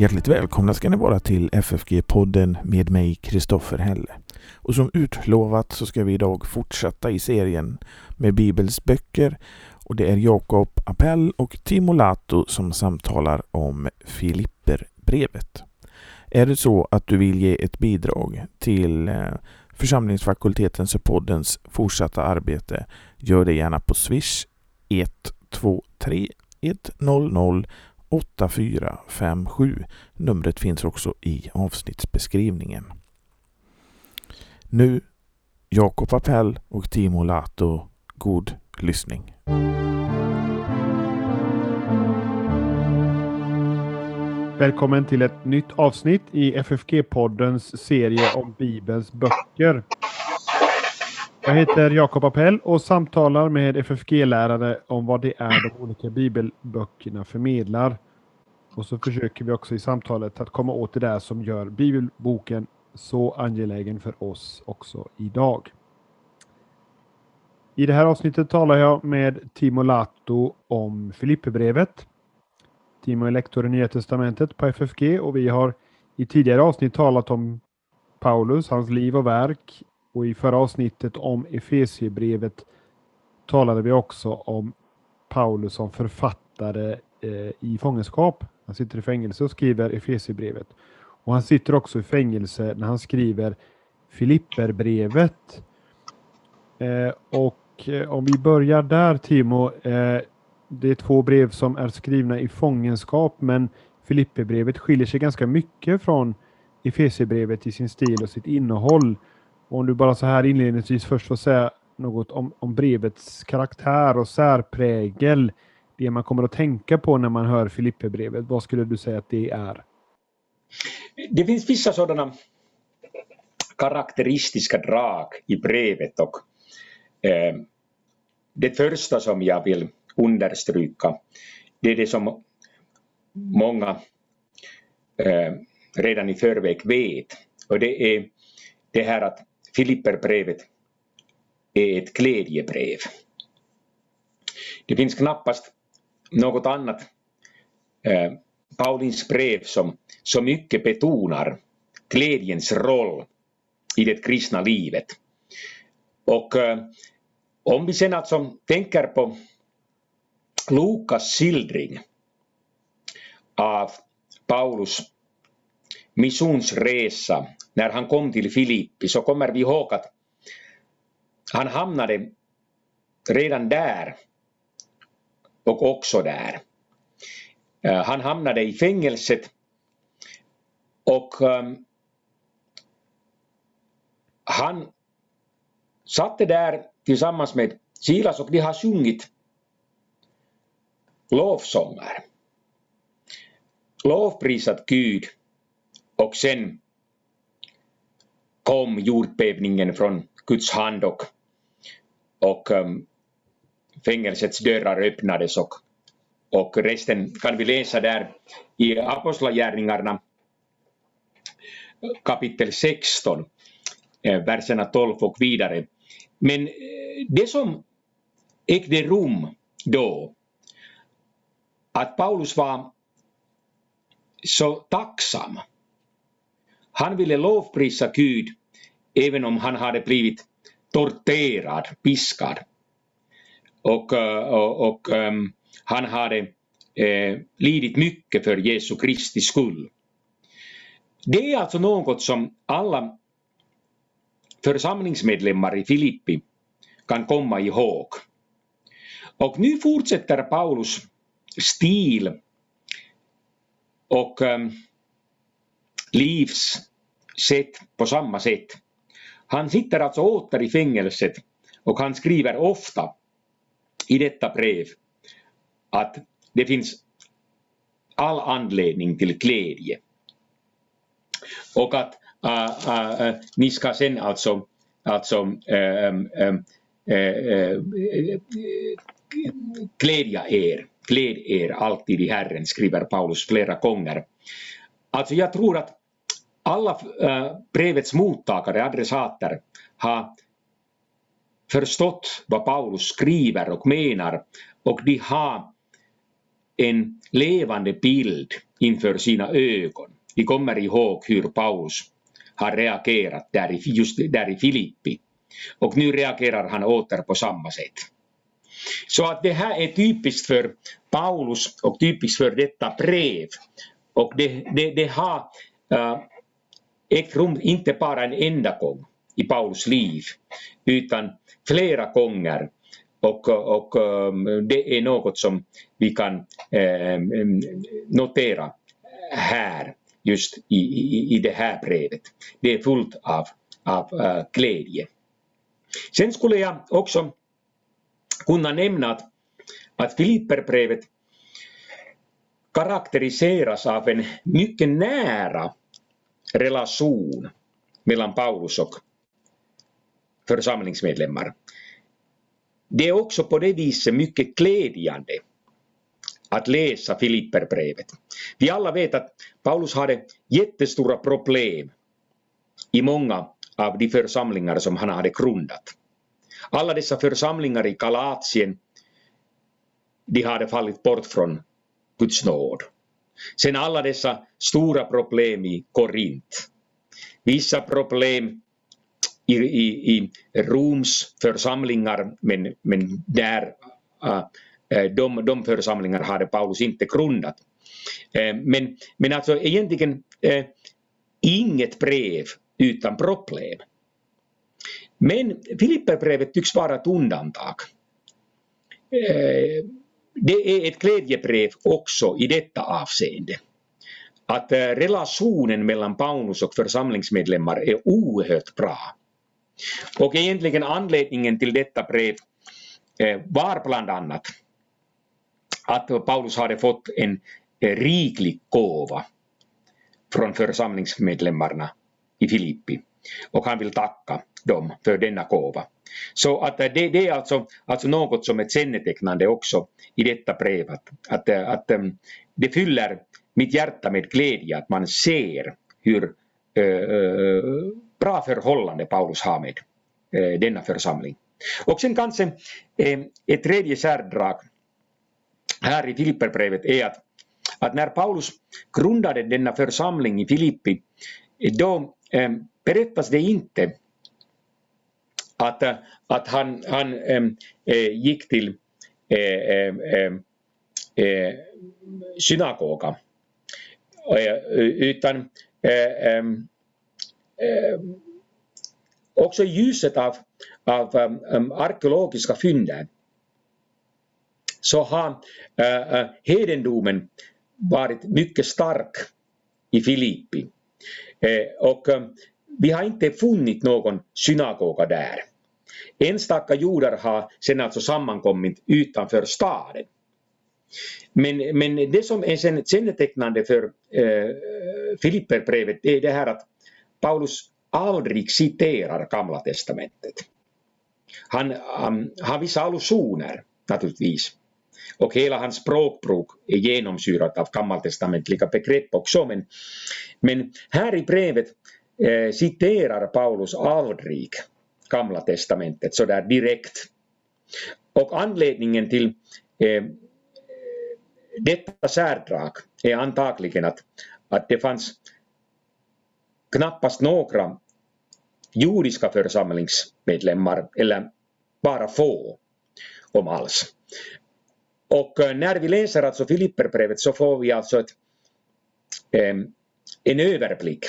Hjärtligt välkomna ska ni vara till FFG-podden med mig, Kristoffer Helle. Och som utlovat så ska vi idag fortsätta i serien med Bibels böcker och det är Jakob Appell och Timo Lato som samtalar om Filipperbrevet. Är det så att du vill ge ett bidrag till eh, församlingsfakultetens och poddens fortsatta arbete, gör det gärna på Swish 123 100 8457. Numret finns också i avsnittsbeskrivningen. Nu Jakob Appell och Timo Lato. God lyssning. Välkommen till ett nytt avsnitt i FFG-poddens serie om Bibelns böcker. Jag heter Jakob Appell och samtalar med FFG-lärare om vad det är de olika bibelböckerna förmedlar. Och så försöker vi också i samtalet att komma åt det där som gör bibelboken så angelägen för oss också idag. I det här avsnittet talar jag med Timo Lato om Filipperbrevet. Timo är lektor i Nya Testamentet på FFG och vi har i tidigare avsnitt talat om Paulus, hans liv och verk och i förra avsnittet om Efesiebrevet talade vi också om Paulus som författare eh, i fångenskap. Han sitter i fängelse och skriver Efesiebrevet. Och han sitter också i fängelse när han skriver Filipperbrevet. Eh, och eh, om vi börjar där Timo. Eh, det är två brev som är skrivna i fångenskap men Filipperbrevet skiljer sig ganska mycket från Efesiebrevet i sin stil och sitt innehåll. Och om du bara så här inledningsvis först får säga något om, om brevets karaktär och särprägel. Det man kommer att tänka på när man hör Filipperbrevet. Vad skulle du säga att det är? Det finns vissa sådana karaktäristiska drag i brevet och eh, det första som jag vill understryka det är det som många eh, redan i förväg vet och det är det här att Filipperbrevet är ett glädjebrev. Det finns knappast något annat eh, Paulins brev som så mycket betonar glädjens roll i det kristna livet. Och eh, om vi sen alltså tänker på Lukas skildring av Paulus missionsresa när han kom till Filippi så kommer vi ihåg att han hamnade redan där och också där. Eh, han hamnade i fängelset och ehm, han satt där tillsammans med Silas och de har sjungit lovsånger. Lovprisat Gud och sen kom jordbävningen från Guds hand och, och um, fängelsets dörrar öppnades och, och resten kan vi läsa där i Apostlagärningarna kapitel 16, eh, verserna 12 och vidare. Men eh, det som ägde rum då, att Paulus var så tacksam. Han ville lovprisa Gud även om han hade blivit torterad, piskad. Och, eh, och, och um, han hade eh, lidit mycket för Jesu Kristi skull. Det är alltså något som alla församlingsmedlemmar i Filippi kan komma ihåg. Och nu fortsätter Paulus stil och um, sätt på samma sätt. Han sitter alltså åter i fängelset och han skriver ofta i detta brev att det finns all anledning till glädje. Och att äh, äh, äh ni ska sen alltså, alltså ähm, ähm, äh, äh, glädja er, gläd er alltid i Herren, skriver Paulus flera gånger. Alltså jag tror att alla eh, brevets mottagare, adressater, har förstått vad Paulus skriver och menar och de har en levande bild inför sina ögon. Vi kommer ihåg hur Paulus har reagerat där i, just där i Filippi. Och nu reagerar han åter på samma sätt. Så att det här är typiskt för Paulus och typiskt för detta brev. Och det, det, det har äh, ägt rum inte bara en enda gång i Paulus liv, utan flera gånger. Och, och um, det är något som vi kan um, um, notera här, just i, i, i det här brevet. Det är fullt av, av uh, glädje. Sen skulle jag också kunna nämna att, att Filipperbrevet karaktäriseras av en mycket nära relation mellan Paulus och församlingsmedlemmar. Det är också på det viset mycket glädjande att läsa Filipperbrevet. Vi alla vet att Paulus hade jättestora problem i många av de församlingar som han hade grundat. Alla dessa församlingar i Galatien, de hade fallit bort från Guds nåd. Sen alla dessa stora problem i Korint. Vissa problem i, i, i Roms församlingar, men, men där uh, de, de församlingar hade Paulus inte grundat. Äh, men, men alltså egentligen inget brev utan problem. Men Filipperbrevet tycks vara ett undantag. Det är ett glädjebrev också i detta avseende. Att eh, relationen mellan Paulus och församlingsmedlemmar är oerhört bra. Och egentligen anledningen till detta brev eh, var bland annat att Paulus hade fått en eh, riklig gåva från församlingsmedlemmarna i Filippi och han vill tacka dem för denna gåva. Så att eh, det, det är alltså, alltså något som är kännetecknande också i detta brev att, att, eh, att eh, det fyller mitt hjärta med glädje att man ser hur äh, bra förhållande Paulus har med äh, denna församling. Och sen kanske äh, ett tredje särdrag här i Filipperbrevet är att, att när Paulus grundade denna församling i Filippi då berättas det inte att, att han, han äh, gick till äh, äh, synagoga. Utan också i ljuset av, av um, arkeologiska fynden så har hedendomen varit mycket stark i Filippi. Eh, och eh, vi har inte funnit någon synagoga där. Enstaka judar har sen alltså sammankommit utanför staden. Men, men det som är sen kännetecknande för eh, Filipperbrevet är det här att Paulus aldrig citerar Gamla Testamentet. Han um, har vissa allusioner naturligtvis. Och hela hans språkbruk är genomsyrat av gammaltestamentliga begrepp också. Men, men här i brevet eh, citerar Paulus aldrig Gamla testamentet sådär direkt. Och anledningen till eh, detta särdrag är antagligen att, att det fanns knappast några judiska församlingsmedlemmar eller bara få om alls. Och eh, när vi läser alltså Filipperbrevet så får vi alltså ett, ehm, en överblick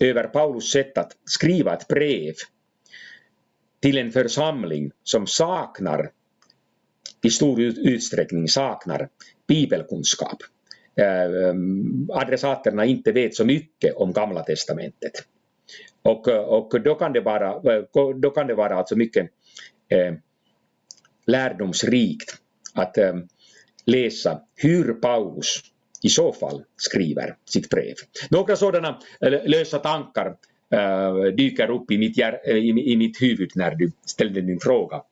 över Paulus sätt att skriva ett brev till en församling som saknar, i stor utsträckning saknar bibelkunskap. Eh, ehm, adressaterna inte vet så mycket om Gamla Testamentet. Och, eh, och då, kan det vara, då kan det vara alltså mycket eh, lärdomsrikt att eh, läsa hur Paulus i så fall skriver sitt brev. Några sådana lösa tankar eh, dyker upp i mitt, eh, i, mitt huvud när du ställde din fråga.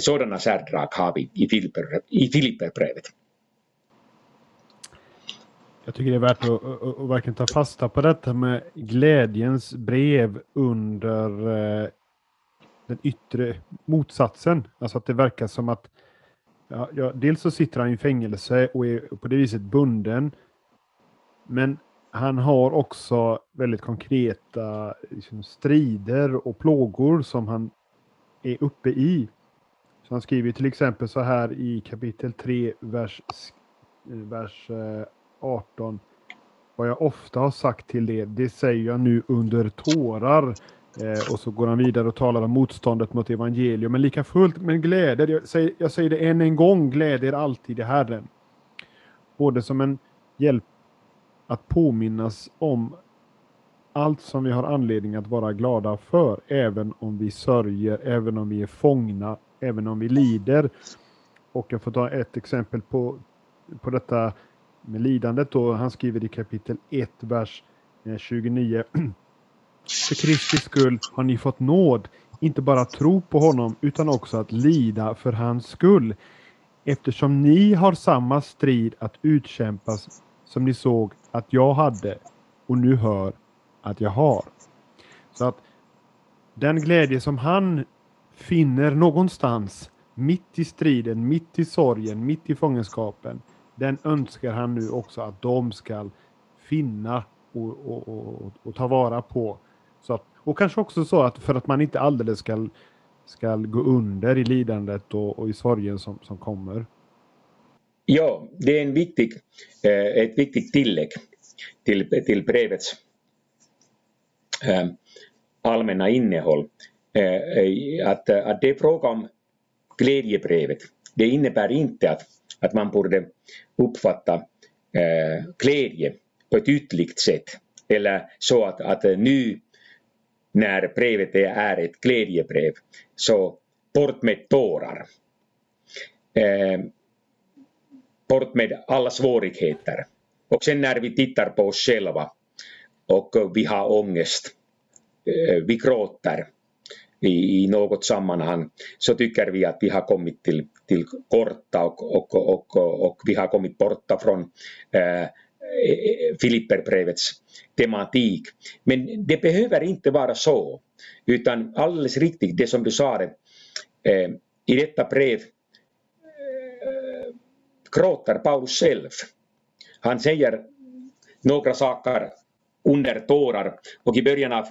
Sådana särdrag har vi i, i Filipperbrevet. Jag tycker det är värt att, att, att, verkligen ta fasta på detta med glädjens brev under den yttre motsatsen. Alltså att det verkar som att Ja, ja, dels så sitter han i fängelse och är på det viset bunden Men han har också väldigt konkreta liksom, strider och plågor som han är uppe i. Så han skriver till exempel så här i kapitel 3, vers, eh, vers eh, 18. Vad jag ofta har sagt till er, det säger jag nu under tårar. Eh, och så går han vidare och talar om motståndet mot evangelium. Men lika fullt med glädje, jag säger, jag säger det än en gång, glädje är alltid i Herren. Både som en hjälp att påminnas om allt som vi har anledning att vara glada för, även om vi sörjer, även om vi är fångna, även om vi lider. Och jag får ta ett exempel på, på detta med lidandet. Då. Han skriver i kapitel 1, vers eh, 29. För Kristi skull har ni fått nåd, inte bara tro på honom, utan också att lida för hans skull. Eftersom ni har samma strid att utkämpas som ni såg att jag hade och nu hör att jag har. Så att den glädje som han finner någonstans mitt i striden, mitt i sorgen, mitt i fångenskapen. Den önskar han nu också att de ska finna och, och, och, och ta vara på. Så att, och kanske också så att för att man inte alldeles ska, ska gå under i lidandet och, och i sorgen som, som kommer. Ja, det är en viktig, eh, ett viktigt tillägg till, till brevets eh, allmänna innehåll. Eh, eh att, eh, att det är fråga om glädjebrevet. Det innebär inte att, att man borde uppfatta eh, glädje på ett ytligt sätt eller så att, att nu när brevet är ett glädjebrev så bort med tårar eh, bort med alla svårigheter. Och sen när vi tittar på oss själva och vi har ångest, eh, vi gråter i, i något sammanhang, så tycker vi att vi har kommit till, till korta och, och, och, och, och vi har kommit borta från eh, Eh, Filipperbrevets tematik. Men det behöver inte vara så, utan alldeles riktigt det som du sa, det, eh, i detta brev eh, gråter Paulus själv. Han säger några saker under tårar och i början av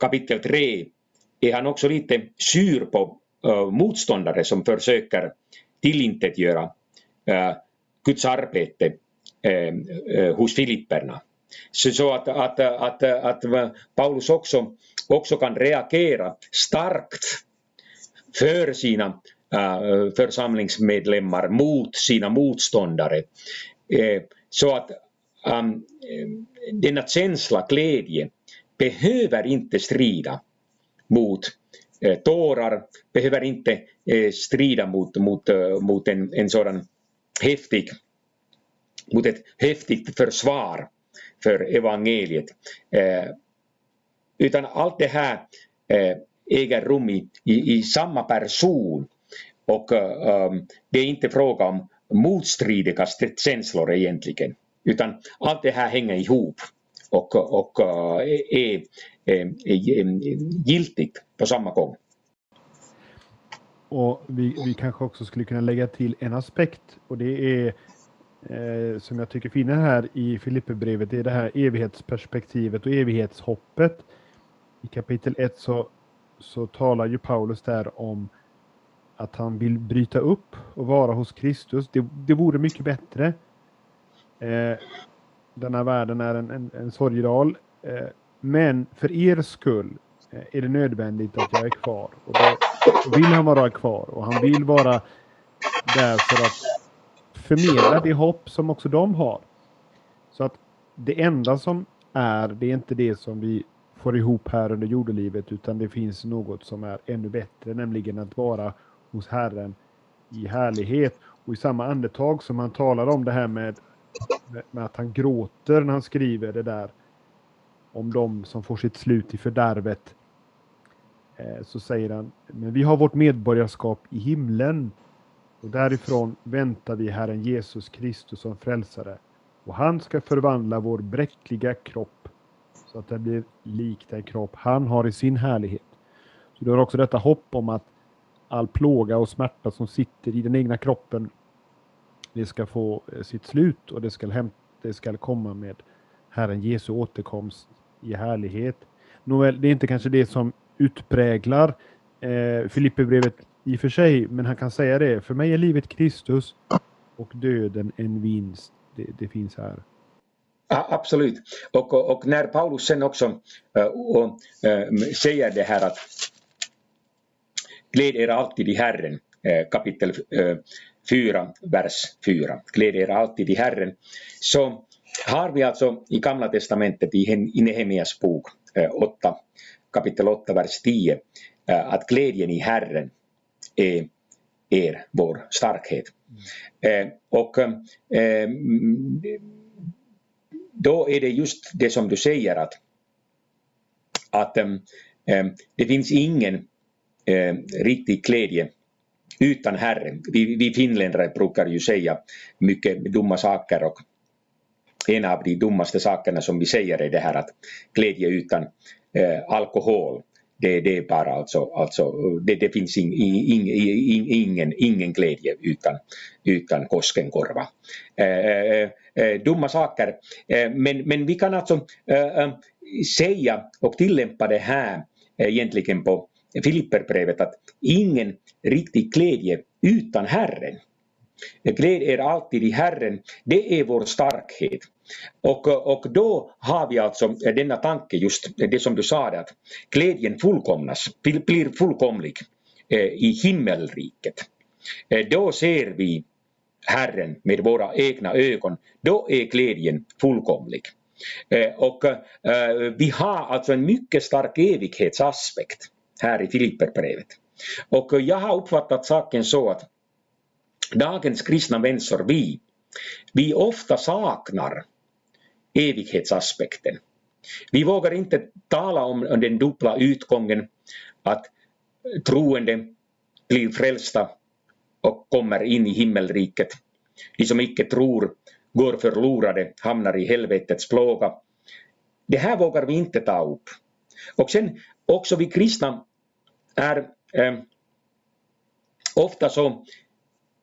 kapitel 3 är han också lite sur på eh, motståndare som försöker tillintetgöra eh, Guds arbete eh, eh hos filipperna. Så, så att, att, att, att, Paulus också, också kan reagera starkt för sina Äh, församlingsmedlemmar mot sina motståndare. Eh, så att um, denna känsla, glädje, behöver inte strida mot eh, tårar, behöver inte eh, strida mot, mot, eh, mot en, en sådan häftig, mot ett häftigt försvar för evangeliet. Eh, utan allt det här eh, äger rum i, i, i samma person och eh, ehm, det är inte fråga om motstridiga känslor egentligen, utan allt det här hänger ihop och, och uh, är, är, är giltigt på samma gång. Och vi, vi kanske också skulle kunna lägga till en aspekt och det är eh, som jag tycker finner här i Filipperbrevet, det är det här evighetsperspektivet och evighetshoppet. I kapitel 1 så, så talar ju Paulus där om att han vill bryta upp och vara hos Kristus. Det, det vore mycket bättre. Eh, den här världen är en, en, en sorgedal. Eh, men för er skull eh, är det nödvändigt att jag är kvar. Och då vill han vara kvar och han vill vara där för att förmedla det hopp som också de har. Så att det enda som är, det är inte det som vi får ihop här under jordelivet utan det finns något som är ännu bättre, nämligen att vara hos Herren i härlighet. Och i samma andetag som han talar om det här med, med att han gråter när han skriver det där om de som får sitt slut i fördärvet. Eh, så säger han, men vi har vårt medborgarskap i himlen och därifrån väntar vi Herren Jesus Kristus som frälsare. Och han ska förvandla vår bräckliga kropp så att den blir lik den kropp han har i sin härlighet. Så du har också detta hopp om att all plåga och smärta som sitter i den egna kroppen det ska få eh, sitt slut och det ska det ska komma med Herren Jesu återkomst i härlighet. Nåväl, det är inte kanske det som utpräglar eh, Filipperbrevet i och för sig, men han kan säga det. För mig är livet Kristus och döden en vinst. Det, det finns här. Ja, absolut. Och, och, när Paulus sen också äh, och, äh, säger det här att Gläd er alltid i Herren, äh, kapitel 4, vers 4. Gläd er alltid i Herren. Så har vi alltså i Gamla Testamentet i Nehemias bok 8, kapitel 8, vers 10, att glädjen i Herren är är vår starkhet. Eh, eh, mm. Och då är det just det som du säger att, att eh, eh det finns ingen riktig glädje utan Herren. Vi, vi finländare brukar ju säga mycket dumma saker och en av de dummaste sakerna som vi säger är det här att glädje utan eh, alkohol det, det är bara alltså, alltså det, det finns in, in, in, ingen, ingen glädje utan, utan Koskenkorva. Eh, eh, eh, dumma saker. Eh, men, men vi kan alltså eh, eh säga och tillämpa det här eh, egentligen på Filipperbrevet att ingen riktig glädje utan Herren. Eh, Gläd er alltid i Herren, det är vår starkhet. Och, eh, och då har vi alltså eh, denna tanke, just det som du sa, att glädjen fullkomnas, blir fullkomlig i himmelriket. Då ser vi Herren med våra egna ögon, då är glädjen fullkomlig. Och vi har alltså en mycket stark evighetsaspekt här i Filipperbrevet. Och jag har uppfattat saken så att dagens kristna människor, vi, vi ofta saknar evighetsaspekten. Vi vågar inte tala om den dubbla utgången, att troende blir frälsta och kommer in i himmelriket. De som icke tror går förlorade, hamnar i helvetets plåga. Det här vågar vi inte ta upp. Och sen också vi kristna är eh, ofta så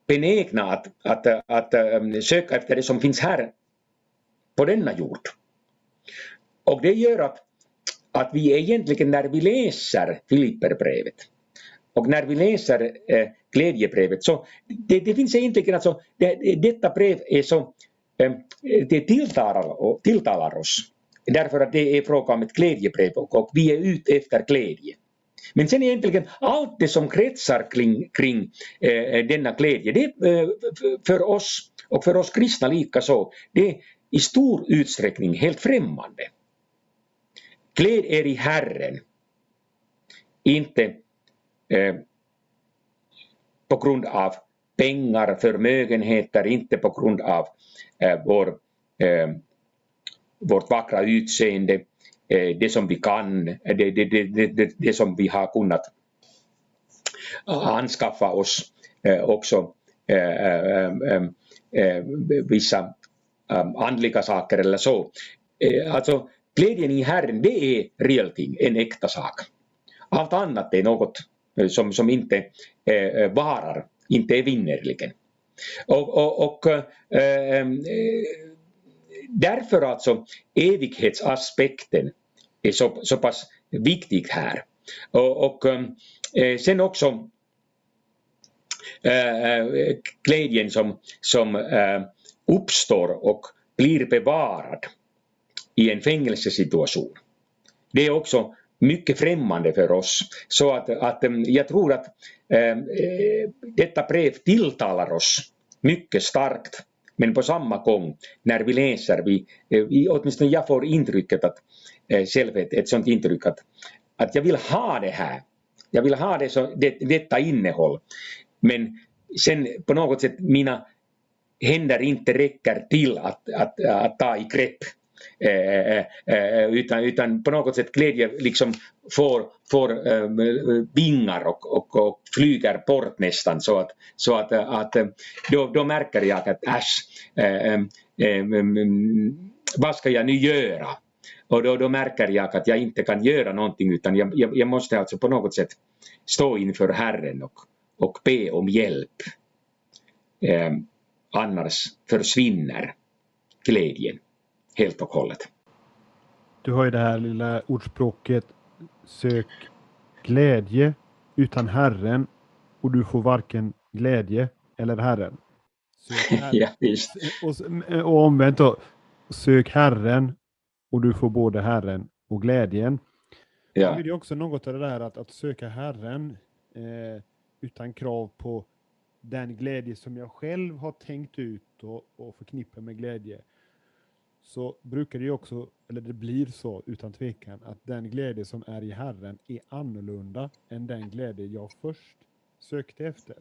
benägna att, att, att, att söka efter det som finns här på denna jord. Och det gör att, att vi egentligen när vi läser Filipperbrevet och när vi läser eh, glädjebrevet så det, det finns egentligen alltså, det, detta brev är så, eh, det tilltalar, tilltalar oss därför att det är fråga om ett glädjebrev och, och vi är ute efter glädje. Men sen egentligen allt det som kretsar kring, kring eh, denna glädje, det eh, för oss och för oss kristna lika så, det, i stor utsträckning helt främmande. Kläd er i Herren, inte eh, på grund av pengar, förmögenheter, inte på grund av eh, vår, eh, vårt vackra utseende, det som vi kan, det, det, det, det, det som vi har kunnat anskaffa oss eh, också eh, vissa andliga saker eller så. Eh, alltså glädjen i Herren det är real ting, en äkta sak. Allt annat är något eh, som, som inte eh, eh, varar, inte är vinnerligen. Och, och, och eh, eh, därför alltså evighetsaspekten är så, så pass viktig här. Och, och um, eh, sen också eh, eh, glädjen som, som eh, uppstår och blir bevarad i en fängelsesituation. Det är också mycket främmande för oss. Så att, att um, jag tror att äh, detta brev tilltalar oss mycket starkt. Men på samma gång när vi läser, vi, eh, vi, åtminstone jag får intrycket att, eh, själv ett, ett sånt intryck att, att jag vill ha det här. Jag vill ha det så, det, detta innehåll. Men sen på något sätt mina händer inte räcker till att, att, att ta i grepp. Eh, eh, eh, utan, utan på något sätt glädje liksom får, får eh, vingar och, och, och flyger bort nästan. Så att, så att, eh, att eh, då, då märker jag att äsch, mm, mm, vad ska jag nu göra? Och då, då märker jag att jag inte kan göra någonting utan jag, jag, jag måste alltså på något sätt stå inför Herren och, och be om hjälp. Annars försvinner glädjen helt och hållet. Du har ju det här lilla ordspråket sök glädje utan Herren och du får varken glädje eller Herren. Herren. ja, visst. Och, och omvänt då, sök Herren och du får både Herren och glädjen. Ja. Det är också något av det där att, att söka Herren eh, utan krav på den glädje som jag själv har tänkt ut och, och förknippar med glädje. Så brukar det ju också, eller det blir så utan tvekan, att den glädje som är i Herren är annorlunda än den glädje jag först sökte efter.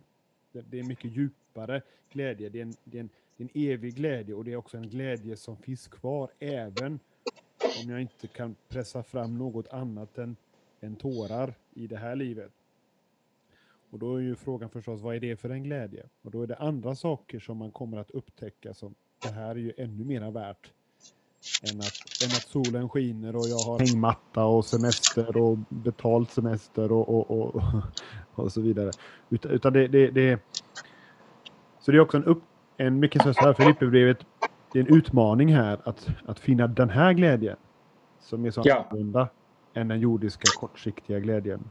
Det, det är mycket djupare glädje, det är, en, det, är en, det är en evig glädje och det är också en glädje som finns kvar även om jag inte kan pressa fram något annat än, än tårar i det här livet. Och då är ju frågan förstås, vad är det för en glädje? Och då är det andra saker som man kommer att upptäcka som det här är ju ännu mera värt än att, än att solen skiner och jag har hängmatta och semester och betald semester och, och, och, och så vidare. Utan, utan det, det, det, så det är också en, upp, en mycket så här, Filipperbrevet, det är en utmaning här att, att finna den här glädjen som är så ja. annorlunda än den jordiska kortsiktiga glädjen.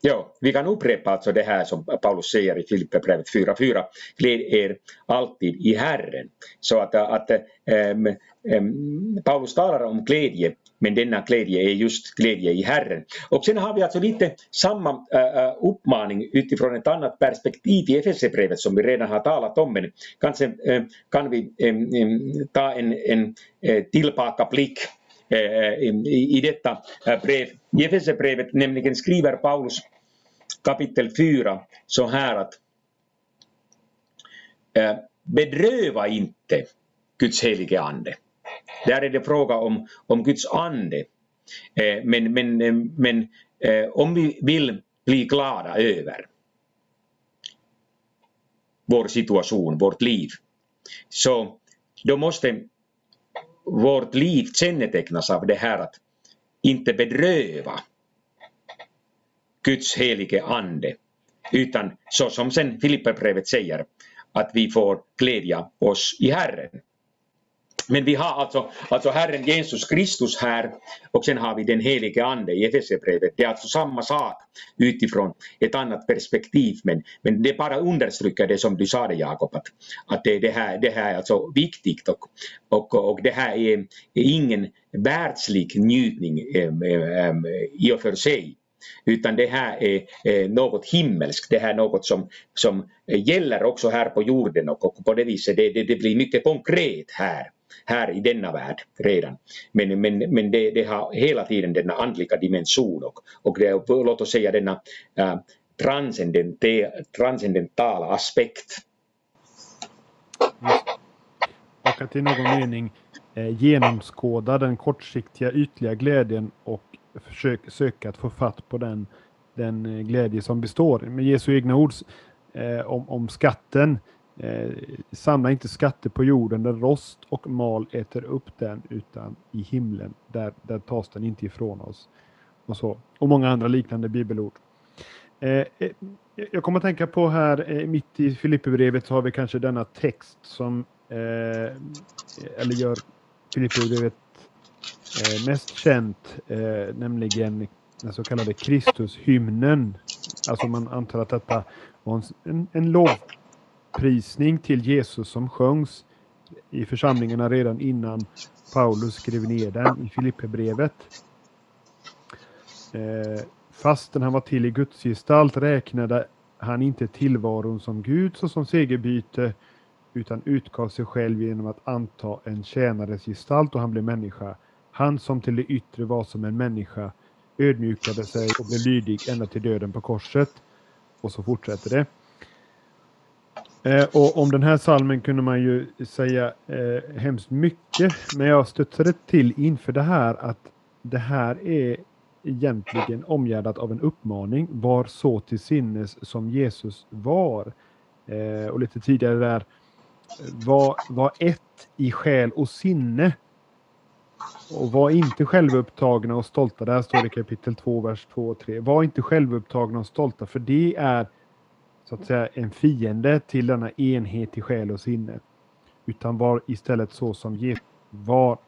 Ja, vi kan upprepa alltså det här som Paulus säger i Filipperbrevet 4.4. Gläd er alltid i Herren. Så att, att äm, äm, Paulus talar om glädje, men denna glädje är just glädje i Herren. Och sen har vi alltså lite samma äh, uppmaning utifrån ett annat perspektiv i Efesierbrevet som vi redan har talat om. Men kanske äh, kan vi äh, ta en, en äh, tillbakablick Eh, i detta eh, brev. I Efesierbrevet nämligen skriver Paulus kapitel 4 så här att eh, bedröva inte Guds helige ande. Där är det fråga om, om Guds ande. Men, men, men om vi vill bli glada över vår situation, vårt liv, så då måste vårt liv kännetecknas av det här att inte bedröva Guds helige ande, utan så som sen Filipperbrevet säger, att vi får glädja oss i Herren. Men vi har alltså, alltså Herren Jesus Kristus här och sen har vi den helige Ande i Efesierbrevet. Det är alltså samma sak utifrån ett annat perspektiv men, men det bara understryker det som du sa Jakob att, att det, det, här, det här är alltså viktigt och, och, och det här är, är ingen världslig njutning äm, äm, i och för sig utan det här är, är något himmelskt, det här är något som, som gäller också här på jorden och, och på det viset det, det, det blir mycket konkret här här i denna värld redan. Men, men, men det, det har hela tiden denna andliga dimension och, och det, låt oss säga denna äh, transcendentala aspekt. Och att i någon mening eh, genomskåda den kortsiktiga ytliga glädjen och försök, söka att få fatt på den, den eh, glädje som består. Med Jesu egna ord eh, om, om skatten Eh, samla inte skatter på jorden där rost och mal äter upp den utan i himlen. Där, där tas den inte ifrån oss. Och, så. och många andra liknande bibelord. Eh, eh jag kommer att tänka på här eh, mitt i Filipperbrevet så har vi kanske denna text som eh, eller gör Filipperbrevet eh, mest känt, eh, nämligen den så kallade Kristushymnen. Alltså man antar att detta var en, en lov lovprisning till Jesus som sjöngs i församlingarna redan innan Paulus skrev ner den i Filipperbrevet. Eh, fastän han var till i Guds gestalt räknade han inte tillvaron som Gud såsom segerbyte utan utgav sig själv genom att anta en tjänares gestalt och han blev människa. Han som till det yttre var som en människa ödmjukade sig och blev lydig ända till döden på korset. Och så fortsätter det. Eh, och om den här salmen kunde man ju säga eh, hemskt mycket. Men jag studsade till inför det här att det här är egentligen omgärdat av en uppmaning. Var så till sinnes som Jesus var. Eh, och lite tidigare där. Var, var ett i själ och sinne. Och var inte självupptagna och stolta. Där står det kapitel 2, vers 2 och 3. Var inte självupptagna och stolta för det är så att säga en fiende till denna enhet i själ och sinne. utan var istället så som Jesus var.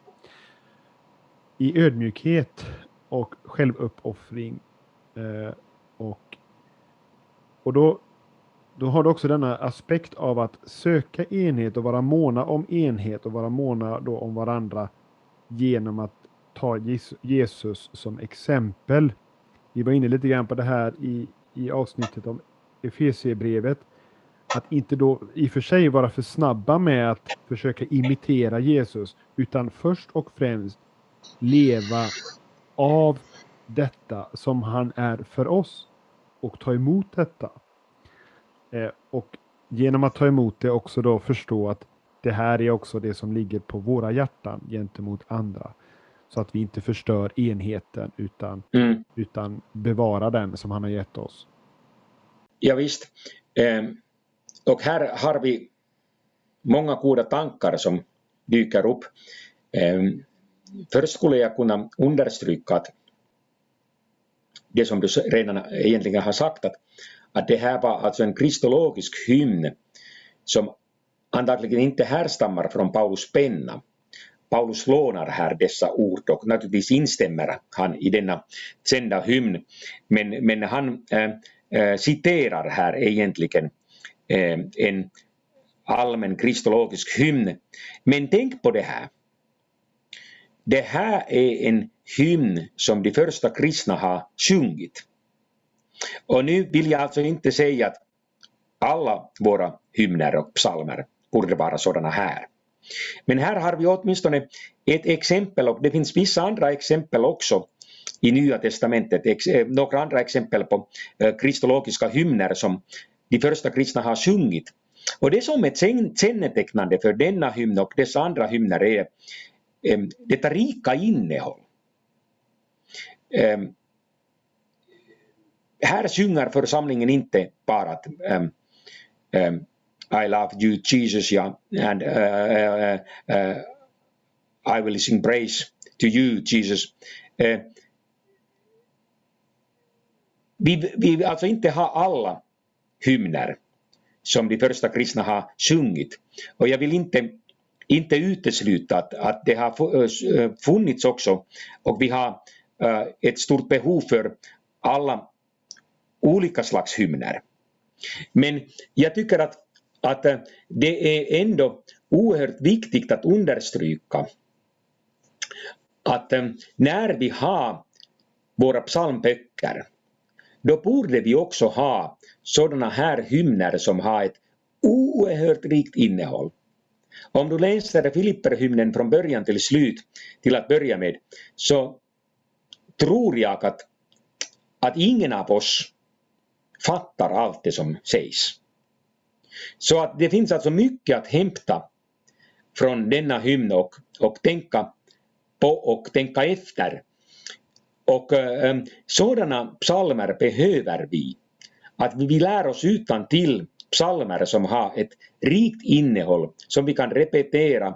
I ödmjukhet och självuppoffring. Eh, och, och då, då har du också denna aspekt av att söka enhet och vara måna om enhet och vara måna då om varandra genom att ta Jesus som exempel. Vi var inne lite grann på det här i, i avsnittet om Efesierbrevet. Att inte då i och för sig vara för snabba med att försöka imitera Jesus, utan först och främst leva av detta som han är för oss och ta emot detta. Eh, och genom att ta emot det också då förstå att det här är också det som ligger på våra hjärtan gentemot andra. Så att vi inte förstör enheten utan, mm. utan bevara den som han har gett oss. Ja, visst. Ehm, och här har vi många goda tankar som dyker upp. Ehm, först skulle jag kunna understryka att det som du redan egentligen har sagt att, att det här var alltså en kristologisk hymn som antagligen inte härstammar från Paulus penna. Paulus lånar här dessa ord och naturligtvis instämmer han i denna kända hymn. Men, men han äh, Eh, citerar här egentligen eh, en allmän kristologisk hymn. Men tänk på det här. Det här är en hymn som de första kristna har sjungit. Och nu vill jag alltså inte säga att alla våra hymner och psalmer borde vara sådana här. Men här har vi åtminstone ett exempel och det finns vissa andra exempel också i Nya Testamentet, eh, några andra exempel på eh, kristologiska hymner som de första kristna har sjungit. Och det som är kännetecknande för denna hymn och dessa andra hymner är eh, detta rika innehåll. Här sjunger församlingen inte bara att I love you Jesus ja, and uh, uh, uh, I will sing praise to you Jesus. Vi, vill alltså inte ha alla hymner som de första kristna har sjungit. Och jag vill inte, inte utesluta att, att det har eh, eh, funnits också och vi har äh, ett stort behov för alla olika slags hymner. Men jag tycker att att det är ändå oerhört viktigt att understryka att när vi har våra psalmböcker då borde vi också ha sådana här hymner som har ett oerhört rikt innehåll. Om du läser Filipperhymnen från början till slut till att börja med så tror jag att, att ingen av oss fattar allt det som sägs. Så att det finns alltså mycket att hämta från denna hymn och, och tänka på och tänka efter. Och eh, eh, sådana psalmer behöver vi. Att vi lär oss utan till psalmer som har ett rikt innehåll som vi kan repetera,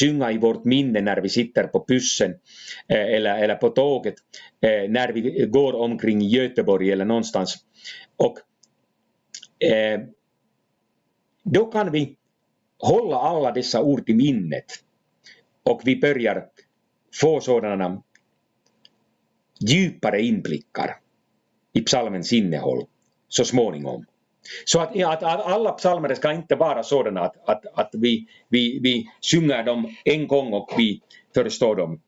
sjunga i vårt minne när vi sitter på bussen eh, eller, eller på tåget, när vi går omkring Göteborg eller någonstans. Och då kan vi hålla alla dessa ord i minnet och vi börjar få sådana djupare inblickar i psalmens innehåll så småningom. Så att, att, att alla psalmer ska inte vara sådana att, att, att vi, vi, vi sjunger dem en gång och vi förstår dem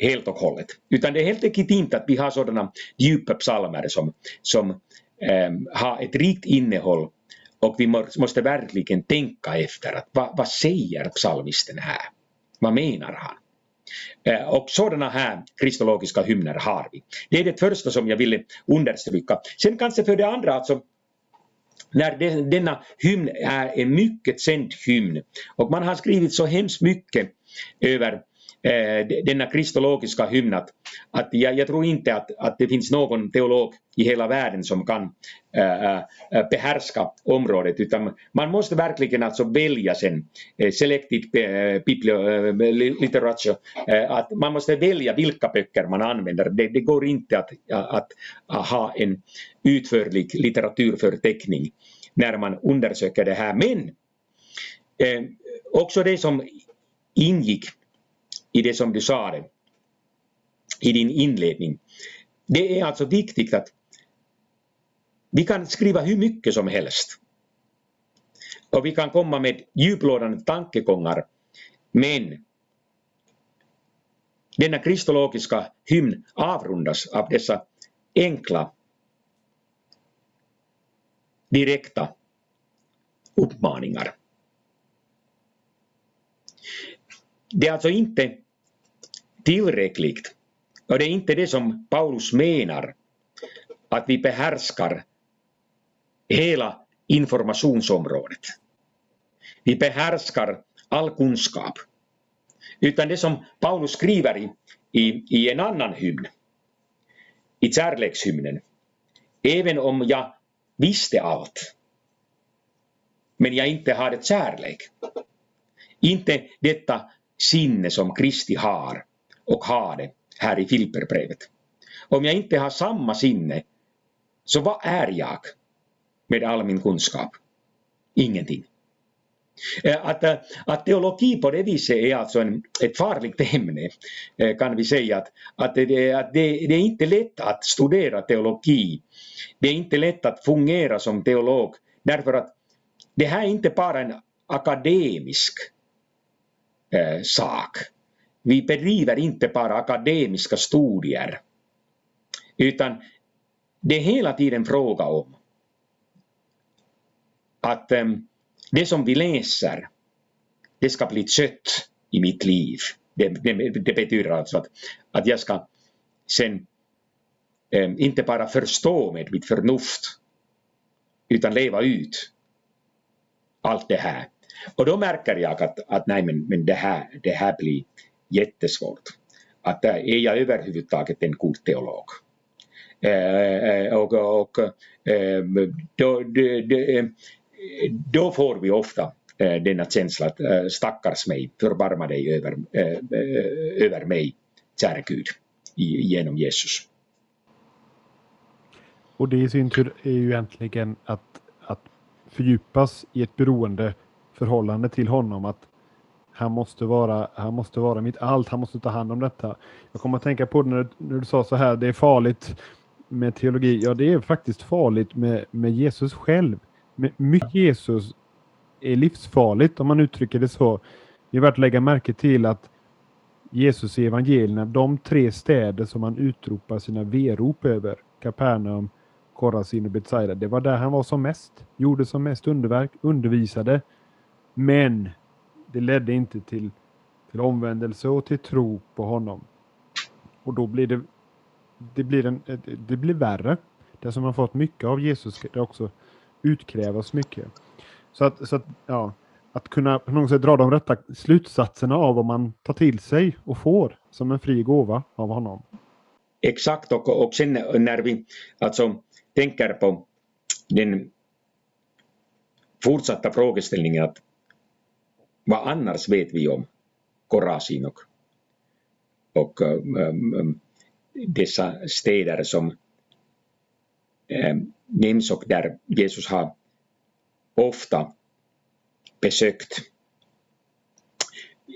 helt och hållet. Utan det är helt legitimt att vi har sådana djupa psalmer som, som äm, har ett rikt innehåll och vi måste verkligen tänka efter att vad, vad säger psalmisten här? Vad menar han? Eh, och sådana här kristologiska hymner har vi. Det är det första som jag ville understryka. Sen kanske för det andra alltså när denna hymn är en mycket känd hymn och man har skrivit så hemskt mycket över eh, denna kristologiska hymn att, att jag, jag, tror inte att, att det finns någon teolog i hela världen som kan äh, behärska området utan man måste verkligen alltså välja sen eh, äh, selected literature, att man måste välja vilka böcker man använder. Det, det går inte att, att, att ha en utförlig litteraturförteckning när man undersöker det här men också det som ingick i det som du sa i din inledning. Det är alltså viktigt att vi kan skriva hur mycket som helst. Och vi kan komma med djuplodande tankegångar. Men denna kristologiska hymn avrundas av dessa enkla, direkta uppmaningar. Det är alltså inte tillräckligt och det är inte det som Paulus menar att vi behärskar hela informationsområdet. Vi behärskar all kunskap. Utan det som Paulus skriver i, i, i en annan hymn, i kärlekshymnen. Även om jag visste allt, men jag inte hade kärlek. Inte detta sinne som Kristi har och hade här i Filperbrevet. Om jag inte har samma sinne, så vad är jag med all min kunskap? Ingenting. Eh, att, eh, att teologi på det viset är alltså en, ett farligt ämne eh, kan vi säga att, att, det, att det, det är inte lätt att studera teologi. Det är inte lätt att fungera som teolog därför att det här är inte bara en akademisk eh, sak. Vi bedriver inte bara akademiska studier utan det är hela tiden fråga om att ehm, det som vi läser, det ska bli kött i mitt liv. Det, det, det betyder alltså att, att jag ska sen eh, inte bara förstå med mitt förnuft utan leva ut allt det här. Och då märker jag att, att nej men, men det, här, det här blir jättesvårt. Att äh, är jag överhuvudtaget en god teolog? Äh, äh, och, och då, då, då får vi ofta denna känsla att stackars mig, förbarma dig över, över mig, kära Gud, genom Jesus. Och det i sin tur är ju egentligen att, att fördjupas i ett beroende förhållande till honom. Att han måste, vara, han måste vara mitt allt, han måste ta hand om detta. Jag kommer att tänka på det när, när du sa så här, det är farligt med teologi. Ja, det är faktiskt farligt med, med Jesus själv mycket Jesus är livsfarligt om man uttrycker det så. Det är värt att lägga märke till att Jesus i evangelierna, de tre städer som han utropar sina verop över, Kapernaum, Korazin och Betsaida, det var där han var som mest, gjorde som mest underverk, undervisade. Men det ledde inte till, till omvändelse och till tro på honom. Och då blir det, det, blir en, det blir värre. Det som har fått mycket av Jesus det också utkrävas mycket. Så att, så att, ja, att kunna på något sätt dra de rätta slutsatserna av vad man tar till sig och får som en fri gåva av honom. Exakt och, och sen när vi alltså tänker på den fortsatta frågeställningen att vad annars vet vi om Korasin och, och um, dessa städer som um, nämns och där Jesus har ofta besökt.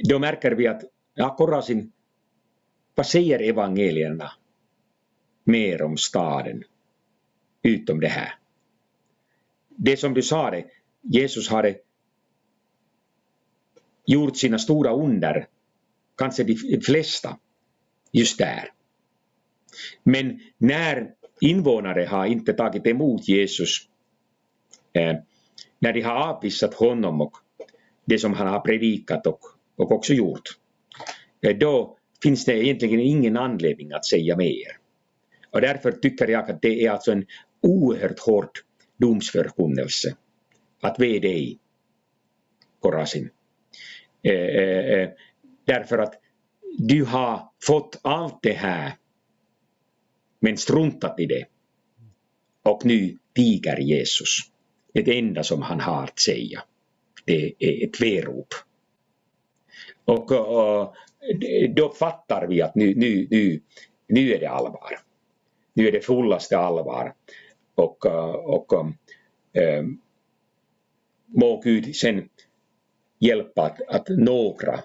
Då märker vi att ja, Korasin, vad säger evangelierna mer om staden utom det här? Det som du sa, det, Jesus hade gjort sina stora under, kanske de flesta, just där. Men när invånare har inte tagit emot Jesus eh, när de har avvisat honom och det som han har predikat och, och också gjort. Eh, då finns det egentligen ingen anledning att säga mer. Och därför tycker jag att det är alltså en oerhört hård domsförkunnelse att ve dig, Korasin. Eh, eh, eh, därför att du har fått allt det här men struntat i det. Och nu tiger Jesus. Det enda som han har att säga, det är ett verop. Och, och då fattar vi att nu, nu, nu, nu är det allvar. Nu är det fullaste allvar. Och, och ähm, må Gud sen hjälpa att, att några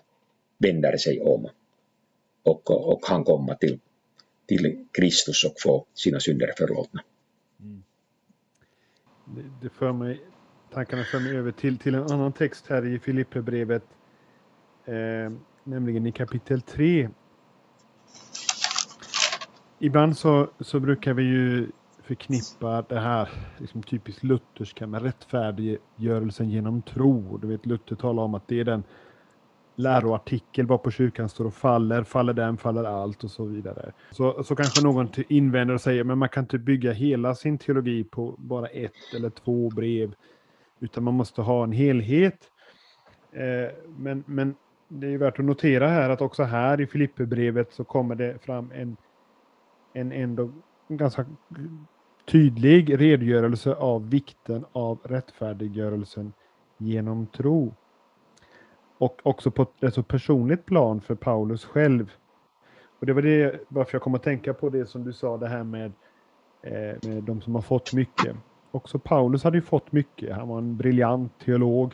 vänder sig om och, och han komma till, till Kristus och få sina synder förlåtna. Mm. Det, det för mig, tankarna för mig över till, till en annan text här i Filipperbrevet, eh, nämligen i kapitel 3. Ibland så, så brukar vi ju förknippa det här liksom typiskt lutherska med rättfärdiggörelsen genom tro. Du vet Luther talar om att det är den läroartikel på kyrkan står och faller, faller den, faller allt och så vidare. Så, så kanske någon invänder och säger men man kan inte bygga hela sin teologi på bara ett eller två brev, utan man måste ha en helhet. Eh, men, men det är värt att notera här att också här i Filipperbrevet så kommer det fram en, en ändå ganska tydlig redogörelse av vikten av rättfärdiggörelsen genom tro. Och också på ett så personligt plan för Paulus själv. Och det var det varför jag kom att tänka på det som du sa, det här med, eh, med de som har fått mycket. Också Paulus hade ju fått mycket. Han var en briljant teolog.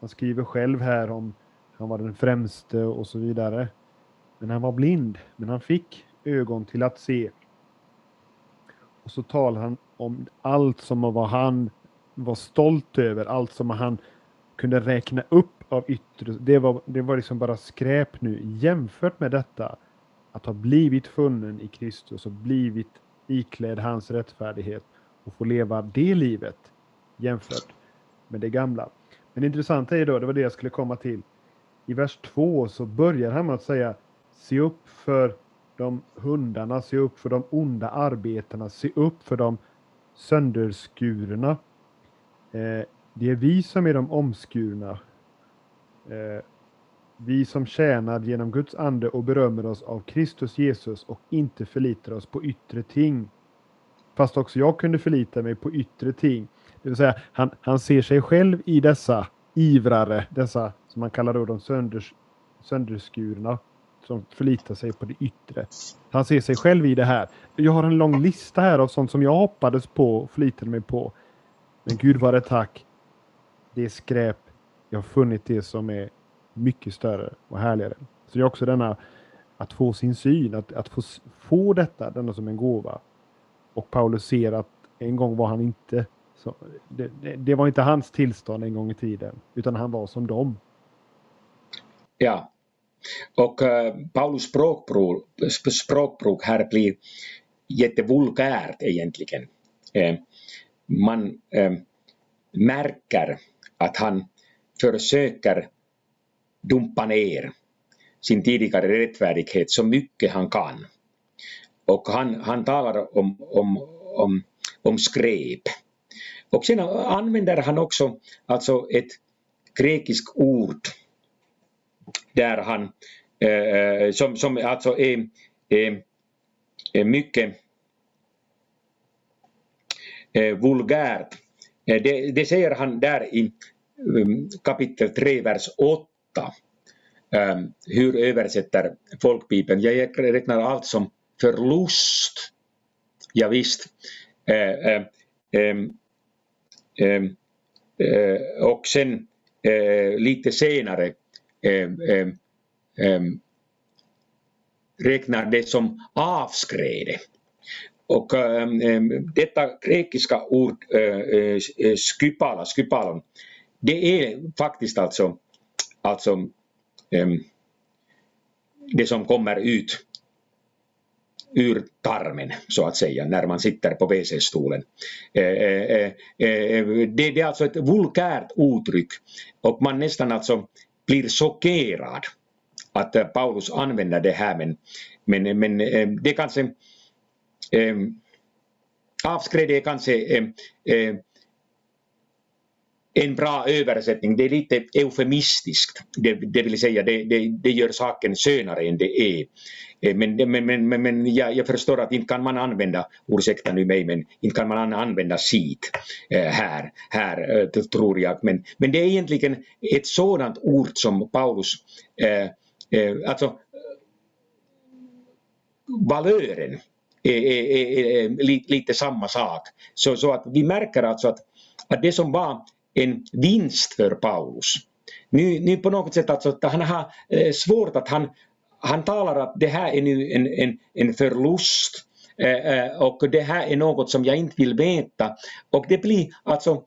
Han skriver själv här om han var den främste och så vidare. Men han var blind, men han fick ögon till att se. Och så talar han om allt som var han var stolt över, allt som han kunde räkna upp av yttre. Det var, det var liksom bara skräp nu jämfört med detta. Att ha blivit funnen i Kristus och blivit iklädd hans rättfärdighet och få leva det livet jämfört med det gamla. Men det intressanta är då, det var det jag skulle komma till. I vers 2 så börjar han med att säga Se upp för de hundarna, se upp för de onda arbetarna, se upp för de sönderskurna. Eh, det är vi som är de omskurna. Eh, vi som tjänar genom Guds ande och berömmer oss av Kristus Jesus och inte förlitar oss på yttre ting. Fast också jag kunde förlita mig på yttre ting. Det vill säga, han, han ser sig själv i dessa ivrare, dessa som man kallar då de sönders, sönderskurna som förlitar sig på det yttre. Han ser sig själv i det här. Jag har en lång lista här av sånt som jag hoppades på och förlitade mig på. Men Gud vare tack. Det är skräp. Jag har funnit det som är mycket större och härligare. Så det är också denna att få sin syn, att, att få, få detta, denna som en gåva. Och Paulus ser att en gång var han inte så, det, det, det, var inte hans tillstånd en gång i tiden, utan han var som dem. Ja, och eh, Paulus språkbruk, språkbruk här blir jättevulgärt egentligen. Eh, man eh, märker att han försöker dumpa ner sin tidigare rättfärdighet så mycket han kan. Och han, han talar om, om, om, om skräp. Och sen använder han också alltså ett grekiskt ord där han, eh, eh, som, som alltså är, är, är mycket eh, vulgärt. Eh, det, det säger han där i mm, kapitel 3, vers 8. Ehm, hur översätter folkbibeln? Jag räknar allt som förlust. Ja, visst. Eh, ehm, ehm, och sen lite senare Eh, eh, eh, räknar det som avskräde. Och detta grekiska ord skypala, skypalon, det är faktiskt alltså, alltså det som kommer ut ur tarmen så att säga när man sitter på WC-stolen. Det, det är alltså ett vulgärt uttryck och man nästan alltså blir chockerad att eh, Paulus använder det här men, men, eh, men eh, det kanske eh, avskräd är kanske eh, eh, en bra översättning, det är lite eufemistiskt, det, det vill säga det, det, det gör saken skönare än det är. Eh, men, men, men, men jag, jag, förstår att inte kan man använda, ursäkta nu mig, men inte kan man använda sit eh, här, här eh, tror jag. Men, men det är egentligen ett sådant ord som Paulus, eh, alltså valören är, är, är, är, lite samma sak. Så, så att vi märker alltså att, att det som var en vinst för Paulus Nu, nu på något sätt alltså att han har eh, svårt att han, han talar att det här är nu en, en, en förlust eh, eh, och det här är något som jag inte vill veta. Och det blir alltså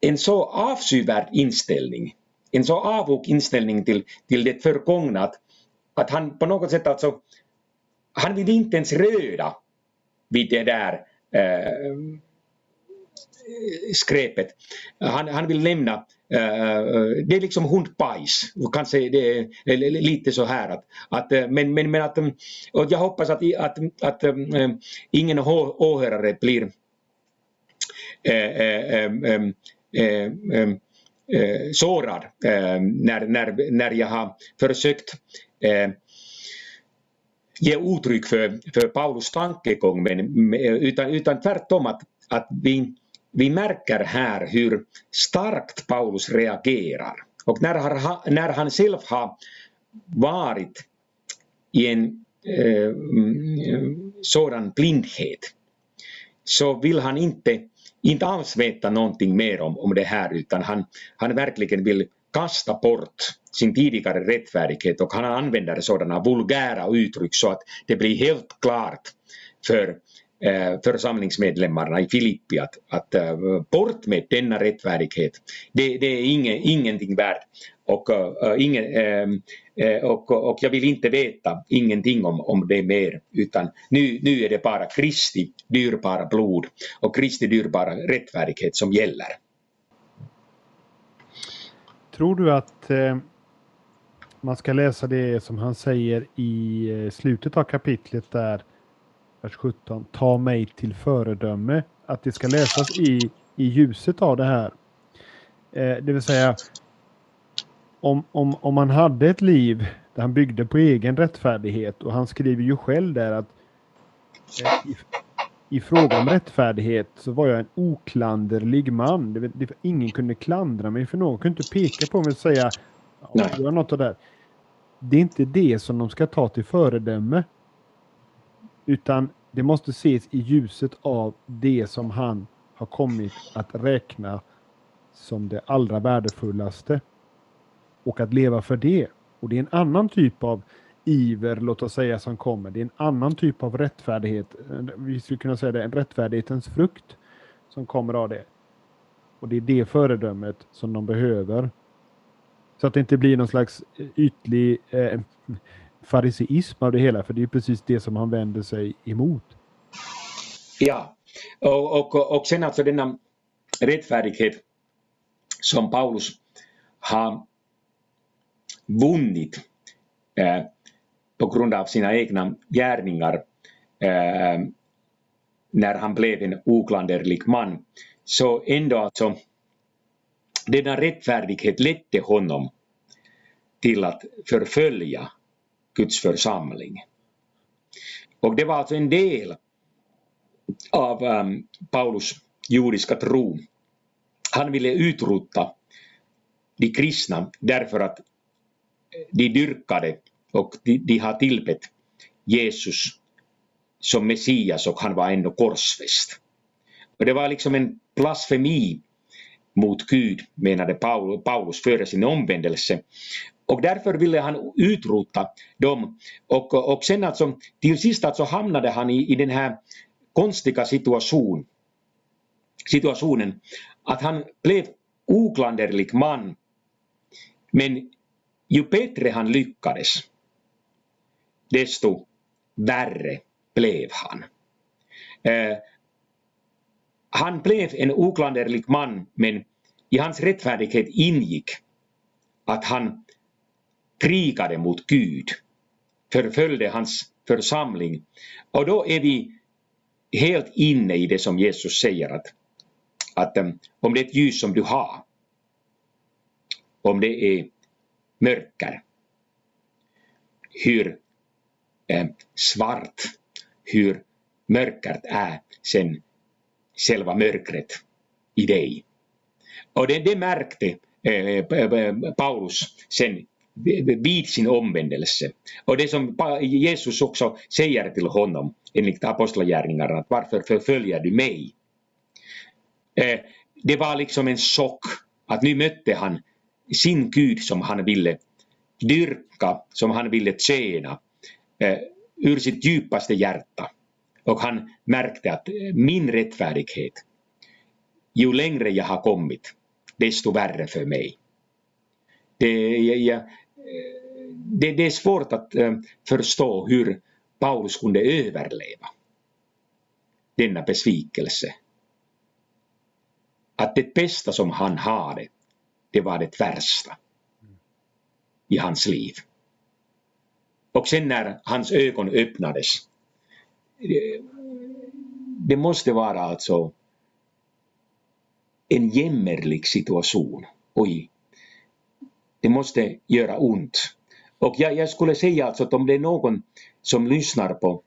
en så avskyvärd inställning, en så avog inställning till, till det förgångna att, att han på något sätt alltså, han vill inte ens röra vid det där eh, skräpet. Han, han vill lämna, uh, eh, eh, det är liksom hundbajs, kanske det eh, är lite så här att, att men, men, men att, och jag hoppas att, att, att um, ingen åhörare blir uh, um, um, sårad när, när, när jag har försökt ge uttryck för, för Paulus tankegång men, utan, utan tvärtom att, att vi, vi märker här hur starkt Paulus reagerar. Och när han, när han själv har varit i en eh, mm, sådan blindhet så vill han inte, inte alls veta någonting mer om, om det här utan han, han verkligen vill kasta bort sin tidigare rättfärdighet och han använder sådana vulgära uttryck så att det blir helt klart för Eh, församlingsmedlemmarna i Filippi att, att eh, bort med denna rättfärdighet. Det, det är ingen, ingenting värt och, eh, uh, ingen, uh, ehm, och, och jag vill inte veta ingenting om, om det mer utan nu, nu är det bara Kristi dyrbara blod och Kristi dyrbara rättfärdighet som gäller. Tror du att eh, man ska läsa det som han säger i slutet av kapitlet där, vers 17, ta mig till föredöme, att det ska läsas i, i ljuset av det här. Eh, det vill säga, om, om, om man hade ett liv där han byggde på egen rättfärdighet och han skriver ju själv där att eh, i, i fråga om rättfärdighet så var jag en oklanderlig man. Det, det, ingen kunde klandra mig för någon kunde inte peka på mig och säga Nej. Gör något av det där. Det är inte det som de ska ta till föredöme. Utan det måste ses i ljuset av det som han har kommit att räkna som det allra värdefullaste. Och att leva för det. Och det är en annan typ av iver, låt oss säga, som kommer. Det är en annan typ av rättfärdighet. Vi skulle kunna säga det, en rättfärdighetens frukt som kommer av det. Och det är det föredömet som de behöver. Så att det inte blir någon slags ytlig eh, fariseism av det hela, för det är precis det som han vänder sig emot. Ja, och, och, och sen alltså denna rättfärdighet som Paulus har vunnit eh, på grund av sina egna gärningar eh, när han blev en oklanderlig man. Så ändå alltså, denna rättfärdighet ledde honom till att förfölja Guds församling. Och det var alltså en del av um, Paulus judiska tro. Han ville utrota de kristna därför att eh, de dyrkade och de, de har tillbett Jesus som Messias och han var ändå korsfäst. Och det var liksom en blasfemi mot Gud, menade Paulus före sin omvändelse. Och därför ville han utrota dem. Och, och sen alltså, till sist alltså hamnade han i, i den här konstiga situation, situationen att han blev oklanderlig man. Men ju bättre han lyckades, desto värre blev han. Eh, han blev en oklanderlig man, men i hans rättfärdighet ingick att han krigade mot Gud, förföljde hans församling. Och då är vi helt inne i det som Jesus säger att, att um, om det är ett ljus som du har, om det är mörker, hur eh, svart, hur mörkert är sen själva mörkret i dig. Och det, det märkte eh, eh Paulus sen vid sin omvändelse. Och det som Jesus också säger till honom enligt apostlagärningarna, att varför förföljer du mig? Eh, det var liksom en chock att nu mötte han sin Gud som han ville dyrka, som han ville tjäna eh, ur sitt djupaste hjärta. Och han märkte att eh, min rättfärdighet, ju längre jag har kommit, desto värre för mig. Det, jag, det, det är svårt att eh, förstå hur Paulus kunde överleva denna besvikelse. Att det bästa som han hade, det var det värsta i hans liv. Och sen när hans ögon öppnades, det, det måste vara alltså en jämmerlig situation. Oj, det måste göra ont. Och jag, jag skulle säga alltså att om det är någon som lyssnar på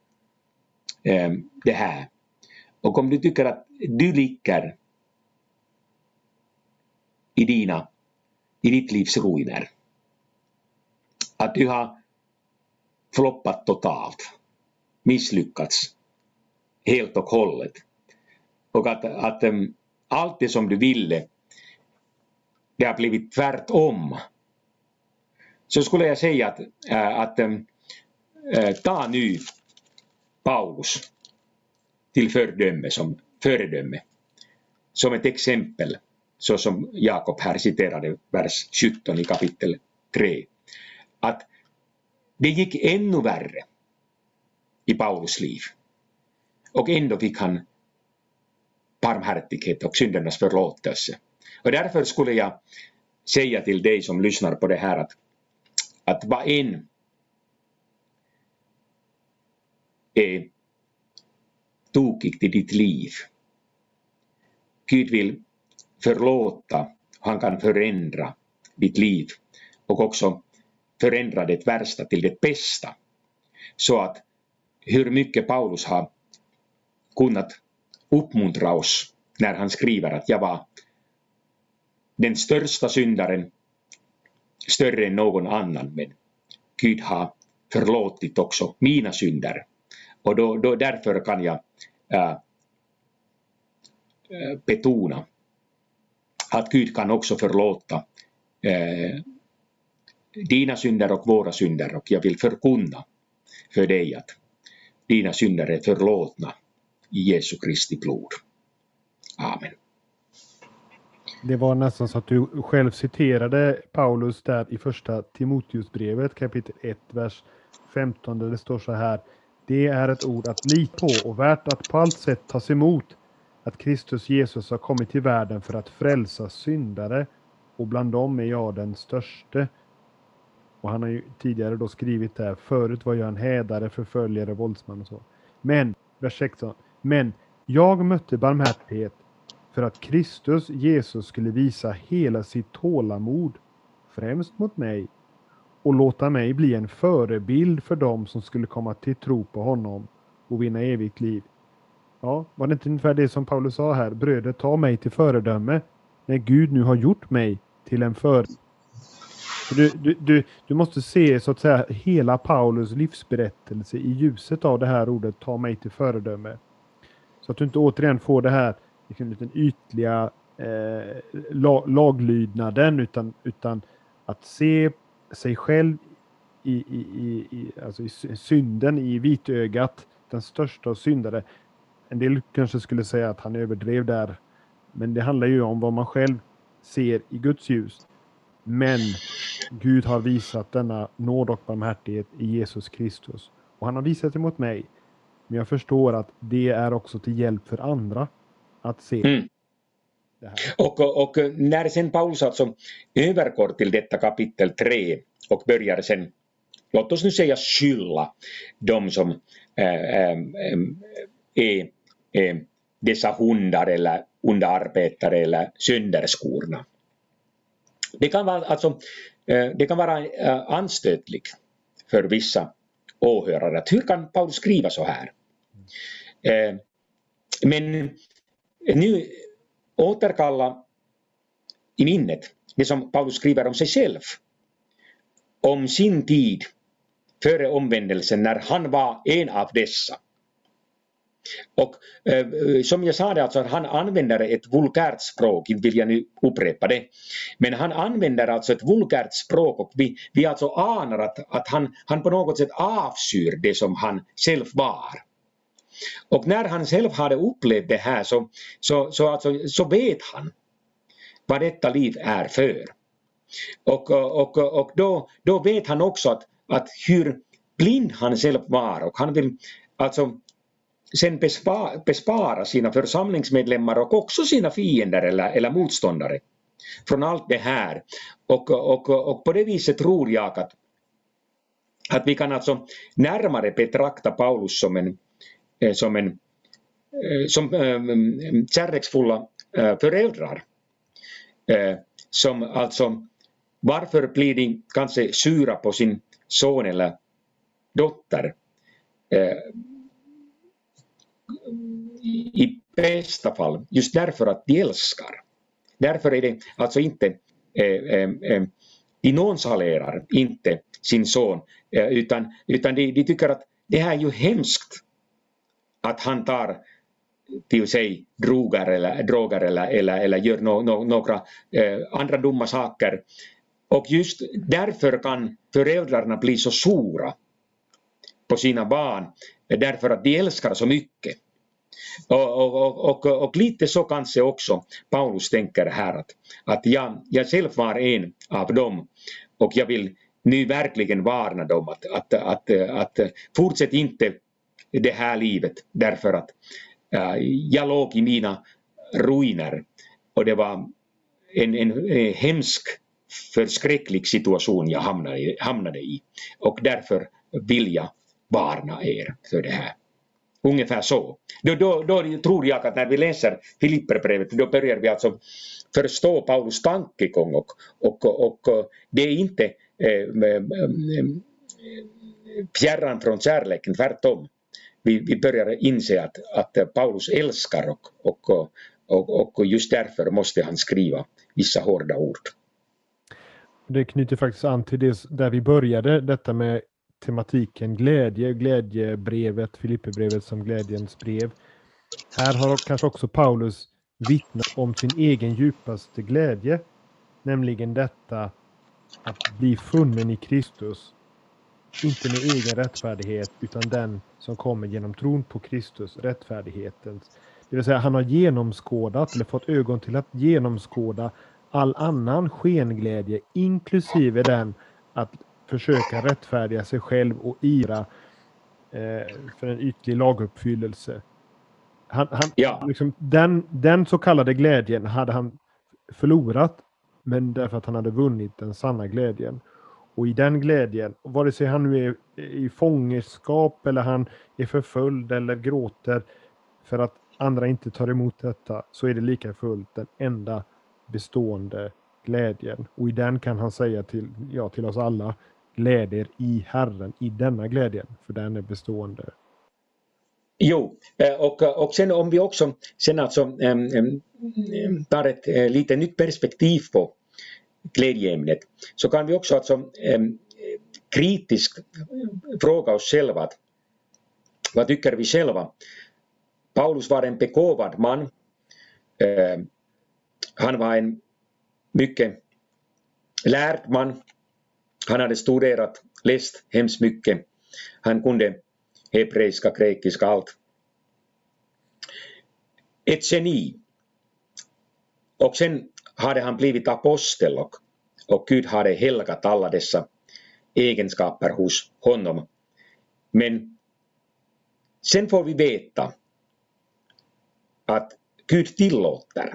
eh, det här och om du tycker att du ligger i dina, i ditt livs ruiner, att du har floppat totalt, misslyckats helt och hållet och att, att um, allt det som du ville det har blivit tvärtom så skulle jag säga att, äh, att äh, ta nu Paulus till fördöme som föredöme. Som ett exempel så som Jakob här citerade vers 17 i kapitel 3 att det gick ännu värre i Paulus liv. Och ändå fick han barmhärtighet och syndernas förlåtelse. Och därför skulle jag säga till dig som lyssnar på det här att att vad än är tokigt i ditt liv. Gud vill förlåta, han kan förändra ditt liv och också förändra det värsta till det bästa. Så att hur mycket Paulus har kunnat uppmuntra oss när han skriver att jag var den största syndaren större än någon annan men Gud har förlåtit också mina synder. Och då, då därför kan jag äh, äh, betona att Gud kan också förlåta äh, dina synder och våra synder och jag vill förkunna för dig att dina synder är förlåtna i Jesu Kristi blod. Amen. Det var nästan så att du själv citerade Paulus där i första Timoteusbrevet kapitel 1, vers 15 där det står så här. Det är ett ord att lita på och värt att på allt sätt tas emot. Att Kristus Jesus har kommit till världen för att frälsa syndare och bland dem är jag den störste. Och han har ju tidigare då skrivit där, förut var jag en hädare, förföljare, våldsman och så. Men, vers 16, men jag mötte barmhärtighet för att Kristus Jesus skulle visa hela sitt tålamod, främst mot mig, och låta mig bli en förebild för dem som skulle komma till tro på honom och vinna evigt liv. Ja, var det inte ungefär det som Paulus sa här? Bröder, ta mig till föredöme när Gud nu har gjort mig till en för... Du, du, du, du måste se så att säga hela Paulus livsberättelse i ljuset av det här ordet ta mig till föredöme. Så att du inte återigen får det här liksom, den ytliga eh, la, laglydnaden utan, utan att se sig själv i, i, i, i, alltså i synden i vitögat, den största av syndare. En del kanske skulle säga att han överdrev där, men det handlar ju om vad man själv ser i Guds ljus. Men Gud har visat denna nåd och barmhärtighet i Jesus Kristus. Och han har visat det mot mig. Men jag förstår att det är också till hjälp för andra att se. Mm. Och, och när sen Paulus alltså övergår till detta kapitel 3 och börjar sen, låt oss nu säga skylla de som äh, äh, är, är dessa hundar eller underarbetare eller sönderskorna. Det kan vara, alltså, det kan vara anstötligt för vissa åhörare att hur kan Paulus skriva så här? Men nu återkalla i minnet det som Paulus skriver om sig själv. Om sin tid före omvändelsen när han var en av dessa. Och eh, som jag sa det, alltså, han använder ett vulgärt språk, inte vill jag nu upprepa det, men han använder alltså ett vulgärt språk och vi, vi alltså anar att, att han, han på något sätt avskyr det som han själv var. Och när han själv hade upplevt det här så, så, så, alltså, så vet han vad detta liv är för. Och, och, och då, då vet han också att, att hur blind han själv var och han vill alltså sen bespara, bespara sina församlingsmedlemmar och också sina fiender eller, eller motståndare från allt det här. Och, och, och på det viset tror jag att, att vi kan alltså närmare betrakta Paulus som en, Eh, som en eh, som eh, mm, mm, äh, kärleksfulla äh, föräldrar. Äh, som alltså, varför blir de kanske sura på sin son eller dotter? i bästa fall just därför att de älskar. Därför är det alltså inte de nonchalerar inte sin son utan, utan de, de tycker att det här är ju hemskt att han tar till sig droger eller, droger eller, eller, eller gör no, no, några eh, andra dumma saker. Och just därför kan föräldrarna bli så sura på sina barn därför att de älskar så mycket. Och, och, och, och, lite så kanske också Paulus tänker här att, att jag, jag själv var en av dem och jag vill nu verkligen varna dem att, att, att, att, att fortsätt inte det här livet därför att äh, jag låg i mina ruiner och det var en, en, en hemsk förskräcklig situation jag hamnade, hamnade i och därför vill jag varna er för det här. Ungefär så. Då, då, då tror jag att när vi läser Filipperbrevet då börjar vi alltså förstå Paulus tankegång och, och, och, och det är inte eh, fjärran från kärleken, tvärtom. Vi, vi började inse att, att Paulus älskar och, och, och, och just därför måste han skriva vissa hårda ord. Det knyter faktiskt an till det där vi började, detta med tematiken glädje, glädjebrevet, Filipperbrevet som glädjens brev. Här har kanske också Paulus vittnat om sin egen djupaste glädje, nämligen detta att bli funnen i Kristus. Inte med egen rättfärdighet, utan den som kommer genom tron på Kristus, rättfärdighetens. Det vill säga, han har genomskådat, eller fått ögon till att genomskåda all annan skenglädje, inklusive den att försöka rättfärdiga sig själv och ira eh, för en ytlig laguppfyllelse. Han, han, ja. liksom, den, den så kallade glädjen hade han förlorat, men därför att han hade vunnit den sanna glädjen. Och i den glädjen, vare sig han nu är i fångenskap eller han är förföljd eller gråter för att andra inte tar emot detta, så är det lika fullt den enda bestående glädjen. Och i den kan han säga till, ja, till oss alla, glädjer i Herren, i denna glädjen, för den är bestående. Jo, eh, och, eh, och sen om vi också sen alltså äm, tar ett äh, lite nytt perspektiv på glädjeämnet så kan vi också alltså kritiskt fråga oss själva att, vad tycker vi själva? Paulus var en begåvad man. Han var en mycket lärd man. Han hade studerat, läst hemskt mycket. Han kunde hebreiska, grekiska, allt. Ett geni. Och sen hade han blivit apostel och, och Gud hade helgat alla dessa egenskaper hos honom. Men sen får vi veta att Gud tillåter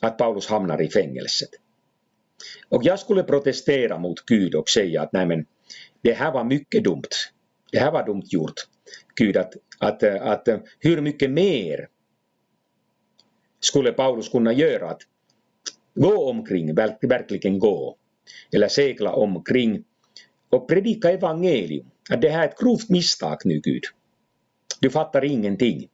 att Paulus hamnar i fängelset. Och jag skulle protestera mot Gud och säga att nej men det här var mycket dumt. Det här var dumt gjort. Gud att, att, att hur mycket mer skulle Paulus kunna göra att gå omkring, verkligen gå eller segla omkring och predika evangelium. Att det här är ett grovt misstag nu Gud. Du fattar ingenting.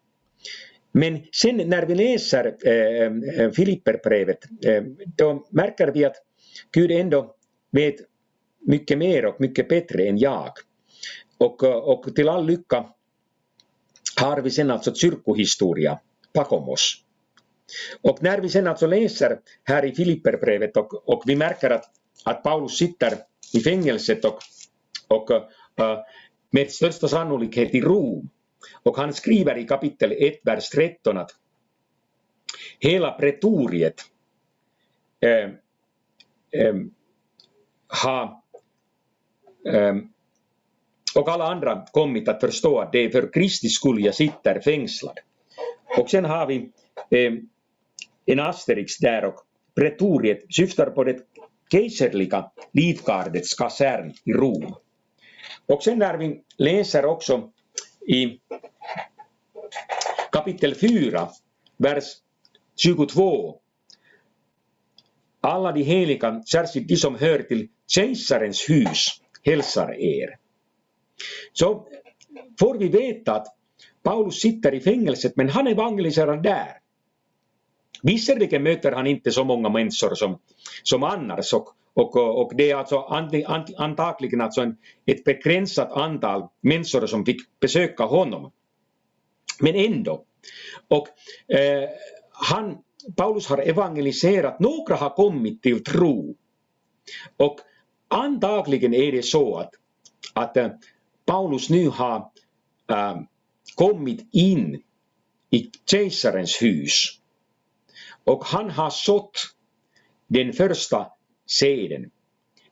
Men sen när vi läser äh, Filipperbrevet äh, då märker vi att Gud ändå vet mycket mer och mycket bättre än jag. Och, och till all lycka har vi sen alltså kyrkohistoria bakom oss. Och när vi sen alltså läser här i Filipperbrevet och, och vi märker att, att Paulus sitter i fängelset och, och uh, med största sannolikhet i Rom. Och han skriver i kapitel 1, vers 13 att hela pretoriet eh, eh, äh, äh, har och alla andra kommit att förstå att det är för Kristi skull jag sitter fängslad. Och sen har vi en asterix där och pretoriet syftar på det kejserliga livgardets kasern i Rom. Och sen när vi läser också i kapitel 4, vers 22. Alla de heliga, särskilt de som hör till kejsarens hus, hälsar er. Så får vi veta att Paulus sitter i fängelset men han evangeliserar där. Visserligen möter han inte så många människor som, som annars och, och, och det är alltså anti, anti, antagligen alltså en, ett begränsat antal människor som fick besöka honom. Men ändå. Och eh, han, Paulus har evangeliserat, några har kommit till tro. Och antagligen är det så att, att eh, Paulus nu har äh, kommit in i kejsarens hus och han har sått den första seden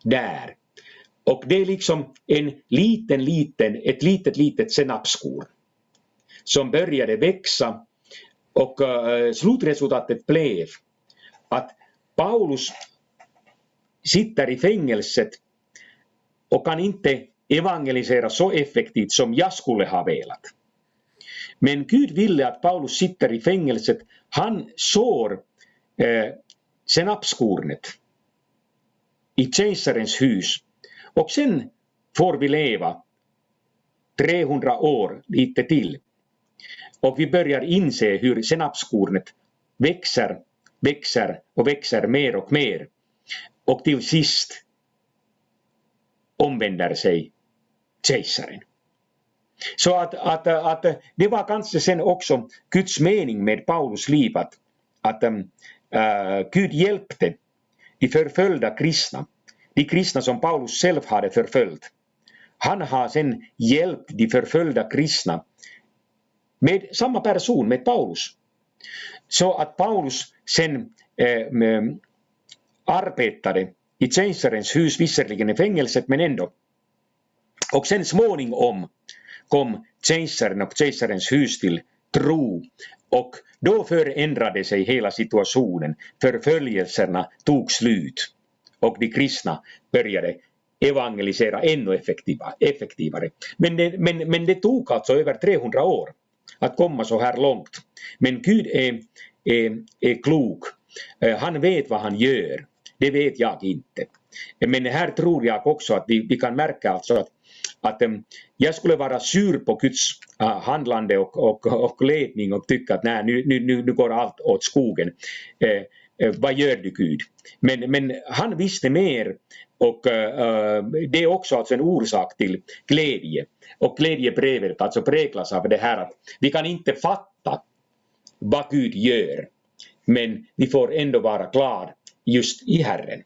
där. Och det är liksom en liten, liten, ett litet, litet senapskorn som började växa och uh, slutresultatet blev att Paulus sitter i fängelset och kan inte evangelisera så effektivt som jag skulle ha velat. Men Gud ville att Paulus sitter i fängelset. Han sår Eh, senapskornet i kejsarens hus och sen får vi leva 300 år lite till. Och vi börjar inse hur senapskornet växer, växer och växer mer och mer. Och till sist omvänder sig kejsaren. Så att, att, att det var kanske sen också Guds mening med Paulus liv att, att um, uh, Gud hjälpte de förföljda kristna, de kristna som Paulus själv hade förföljt. Han har sen hjälpt de förföljda kristna med samma person, med Paulus. Så att Paulus sen äh, arbetade i kejsarens hus, visserligen i fängelset men ändå. Och sen småningom kom kejsaren och kejsarens hus till tro och då förändrade sig hela situationen. Förföljelserna tog slut och de kristna började evangelisera ännu effektivare. Men det, men, men det tog alltså över 300 år att komma så här långt. Men Gud är, är, är klok. Eh, han vet vad han gör. Det vet jag inte. Men här tror jag också att vi, vi kan märka alltså att att um, jag skulle vara sur på Guds uh, handlande och, och, och ledning och tycka att nej, nu, nu, nu går allt åt skogen. Äh, äh, vad gör du Gud? Men, men han visste mer och uh, det är också alltså en orsak till glädje. Och glädjebrevet alltså präglas av det här att vi kan inte fatta vad Gud gör men vi får ändå vara glada just i Herren.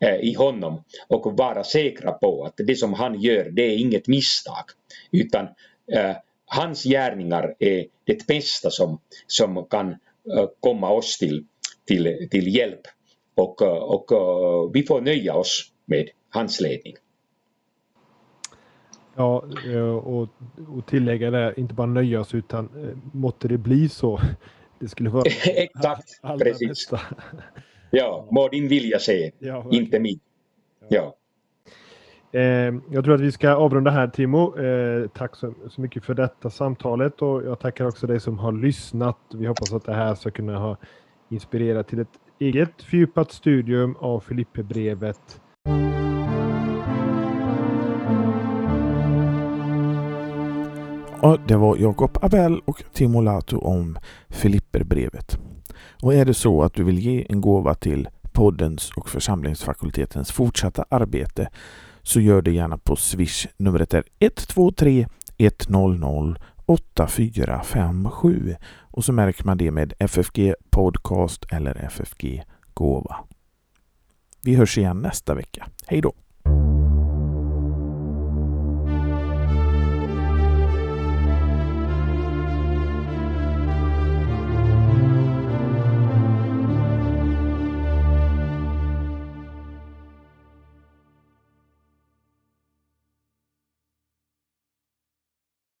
Eh, i honom och vara säkra på att det som han gör det är inget misstag utan eh, hans gärningar är det bästa som, som kan eh, komma oss till, till, till hjälp och, och, och vi får nöja oss med hans ledning. Ja, och, och tillägga det, inte bara nöja oss utan måtte det bli så. Det skulle vara Exakt, precis. Bästa. Ja, må din vilja ske, ja, inte min. Ja. Eh, jag tror att vi ska avrunda här Timo. Eh, tack så, så, mycket för detta samtalet och jag tackar också dig som har lyssnat. Vi hoppas att det här ska kunna ha inspirerat till ett eget fördjupat studium av Filipperbrevet. Ja, det var Jakob Abell och Timo Lato om Filipperbrevet. Och är det så att du vill ge en gåva till poddens och församlingsfakultetens fortsatta arbete så gör det gärna på Swish. Numret är 123 100 8457 och så märker man det med FFG Podcast eller FFG Gåva. Vi hörs igen nästa vecka. Hej då!